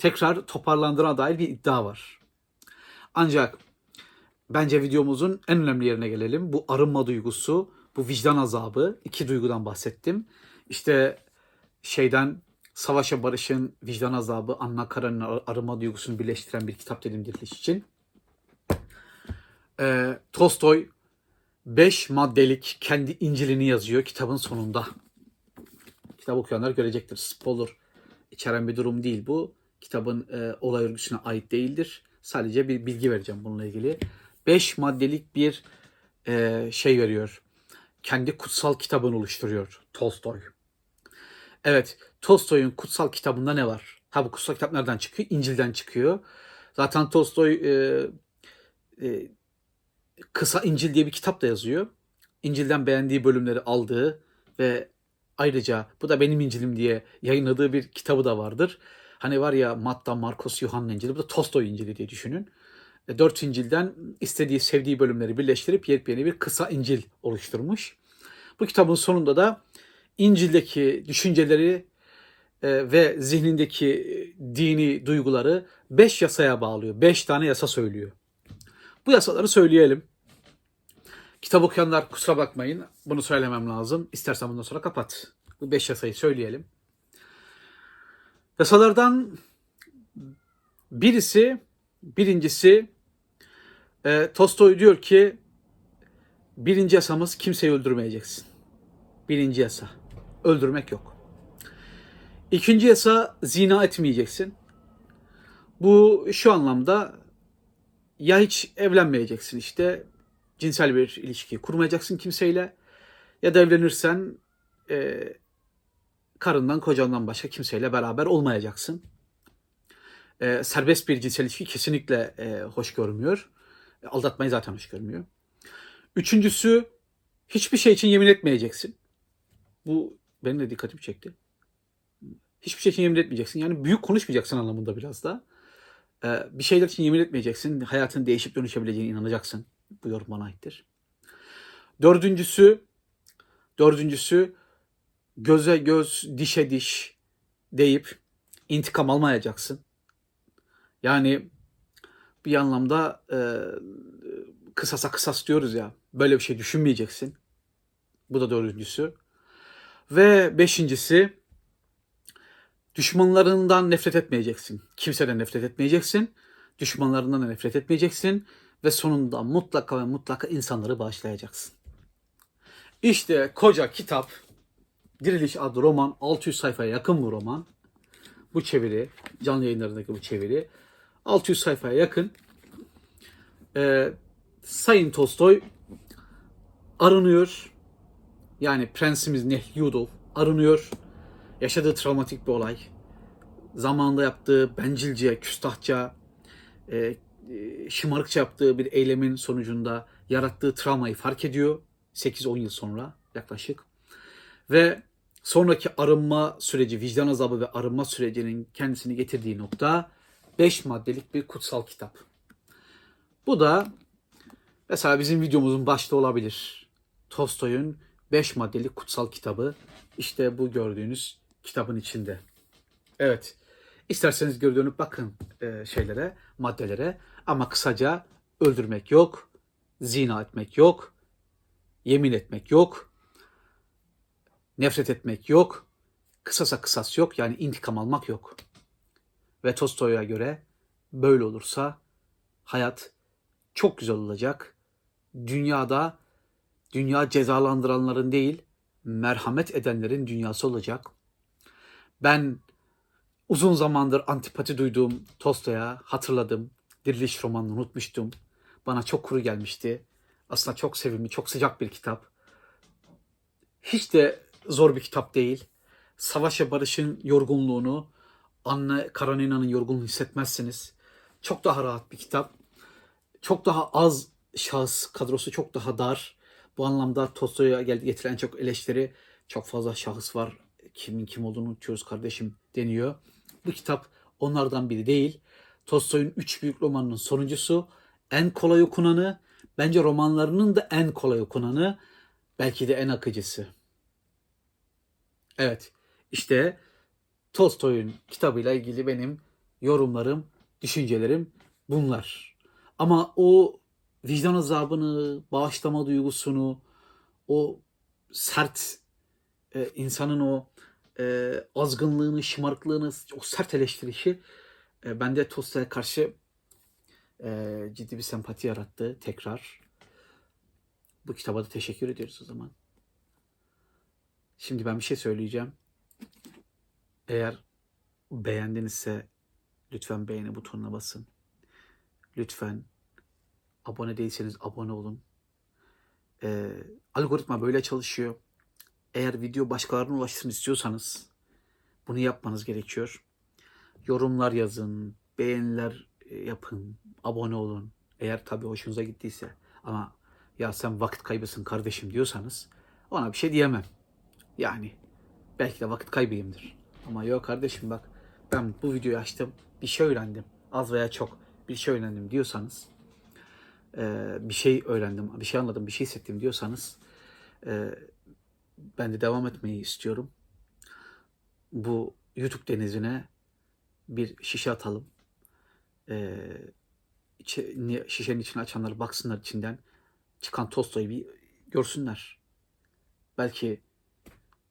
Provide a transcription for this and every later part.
tekrar toparlandığına dair bir iddia var. Ancak bence videomuzun en önemli yerine gelelim. Bu arınma duygusu, bu vicdan azabı, iki duygudan bahsettim. İşte şeyden Savaşa Barış'ın vicdan azabı, Anna Karen'in ar- arınma duygusunu birleştiren bir kitap dedim diriliş için. Ee, Tolstoy 5 maddelik kendi İncil'ini yazıyor kitabın sonunda. Kitap okuyanlar görecektir. Spoiler içeren bir durum değil bu. Kitabın e, olay örgüsüne ait değildir. Sadece bir bilgi vereceğim bununla ilgili. 5 maddelik bir e, şey veriyor. Kendi kutsal kitabını oluşturuyor Tolstoy. Evet, Tolstoy'un kutsal kitabında ne var? Ha bu kutsal kitap nereden çıkıyor? İncil'den çıkıyor. Zaten Tolstoy e, e, Kısa İncil diye bir kitap da yazıyor. İncil'den beğendiği bölümleri aldığı ve ayrıca bu da benim İncil'im diye yayınladığı bir kitabı da vardır. Hani var ya Matta, Markos, Yuhanna İncil'i, bu da Tolstoy İncil'i diye düşünün. E, Dört İncil'den istediği, sevdiği bölümleri birleştirip yepyeni bir kısa İncil oluşturmuş. Bu kitabın sonunda da İncil'deki düşünceleri e, ve zihnindeki e, dini duyguları beş yasaya bağlıyor. Beş tane yasa söylüyor. Bu yasaları söyleyelim. Kitap okuyanlar kusura bakmayın. Bunu söylemem lazım. İstersen bundan sonra kapat. Bu beş yasayı söyleyelim. Yasalardan birisi, birincisi e, Tolstoy diyor ki birinci yasamız kimseyi öldürmeyeceksin. Birinci yasa. Öldürmek yok. İkinci yasa zina etmeyeceksin. Bu şu anlamda ya hiç evlenmeyeceksin işte cinsel bir ilişki kurmayacaksın kimseyle ya da evlenirsen e, karından kocandan başka kimseyle beraber olmayacaksın. E, serbest bir cinsel ilişki kesinlikle e, hoş görmüyor. E, aldatmayı zaten hoş görmüyor. Üçüncüsü hiçbir şey için yemin etmeyeceksin. Bu benim de dikkatimi çekti. Hiçbir şey için yemin etmeyeceksin. Yani büyük konuşmayacaksın anlamında biraz da. Ee, bir şeyler için yemin etmeyeceksin. Hayatın değişip dönüşebileceğine inanacaksın. Bu yorum bana aittir. Dördüncüsü, dördüncüsü göze göz, dişe diş deyip intikam almayacaksın. Yani bir anlamda e, kısasa kısas diyoruz ya. Böyle bir şey düşünmeyeceksin. Bu da dördüncüsü. Ve beşincisi düşmanlarından nefret etmeyeceksin. Kimseden nefret etmeyeceksin. Düşmanlarından da nefret etmeyeceksin. Ve sonunda mutlaka ve mutlaka insanları bağışlayacaksın. İşte koca kitap Diriliş adlı roman 600 sayfaya yakın bu roman. Bu çeviri, canlı yayınlarındaki bu çeviri 600 sayfaya yakın. Ee, Sayın Tolstoy arınıyor. Yani prensimiz Nehyudov arınıyor. Yaşadığı travmatik bir olay. Zamanında yaptığı bencilce, küstahça, e, e, şımarıkça yaptığı bir eylemin sonucunda yarattığı travmayı fark ediyor. 8-10 yıl sonra yaklaşık. Ve sonraki arınma süreci, vicdan azabı ve arınma sürecinin kendisini getirdiği nokta 5 maddelik bir kutsal kitap. Bu da mesela bizim videomuzun başta olabilir. Tolstoy'un 5 maddelik kutsal kitabı. İşte bu gördüğünüz kitabın içinde. Evet. İsterseniz geri dönüp bakın e, şeylere, maddelere. Ama kısaca öldürmek yok, zina etmek yok, yemin etmek yok, nefret etmek yok, kısasa kısas yok yani intikam almak yok. Ve Tolstoy'a göre böyle olursa hayat çok güzel olacak. Dünyada dünya cezalandıranların değil, merhamet edenlerin dünyası olacak. Ben uzun zamandır antipati duyduğum Tolstoy'a hatırladım. Diriliş romanını unutmuştum. Bana çok kuru gelmişti. Aslında çok sevimli, çok sıcak bir kitap. Hiç de zor bir kitap değil. Savaş ve Barış'ın yorgunluğunu, Anne Karenina'nın yorgunluğunu hissetmezsiniz. Çok daha rahat bir kitap. Çok daha az şahıs kadrosu çok daha dar. Bu anlamda Tolstoy'a getiren çok eleştiri çok fazla şahıs var. Kimin kim olduğunu unutuyoruz kardeşim deniyor. Bu kitap onlardan biri değil. Tolstoy'un üç büyük romanının sonuncusu. En kolay okunanı. Bence romanlarının da en kolay okunanı. Belki de en akıcısı. Evet. işte Tolstoy'un kitabıyla ilgili benim yorumlarım, düşüncelerim bunlar. Ama o vicdan azabını, bağışlama duygusunu, o sert e, insanın o e, azgınlığını, şımarıklığını, o sert eleştirişi e, bende Tolstoy'a karşı e, ciddi bir sempati yarattı tekrar. Bu kitaba da teşekkür ediyoruz o zaman. Şimdi ben bir şey söyleyeceğim. Eğer beğendinizse lütfen beğeni butonuna basın. Lütfen abone değilseniz abone olun. Ee, algoritma böyle çalışıyor. Eğer video başkalarına ulaşsın istiyorsanız bunu yapmanız gerekiyor. Yorumlar yazın, beğeniler e, yapın, abone olun. Eğer tabii hoşunuza gittiyse. Ama ya sen vakit kaybısın kardeşim diyorsanız ona bir şey diyemem. Yani belki de vakit kaybıyımdır. Ama yok kardeşim bak ben bu videoyu açtım bir şey öğrendim. Az veya çok bir şey öğrendim diyorsanız e, bir şey öğrendim, bir şey anladım, bir şey hissettim diyorsanız e, ben de devam etmeyi istiyorum. Bu YouTube denizine bir şişe atalım. E, şişenin içine açanlar baksınlar içinden çıkan Tolstoy'u bir görsünler. Belki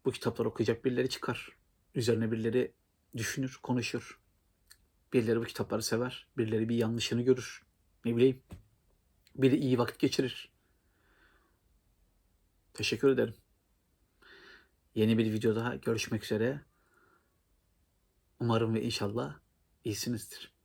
bu kitapları okuyacak birileri çıkar. Üzerine birileri düşünür, konuşur. Birileri bu kitapları sever. Birileri bir yanlışını görür. Ne bileyim. Biri iyi vakit geçirir. Teşekkür ederim. Yeni bir videoda görüşmek üzere. Umarım ve inşallah iyisinizdir.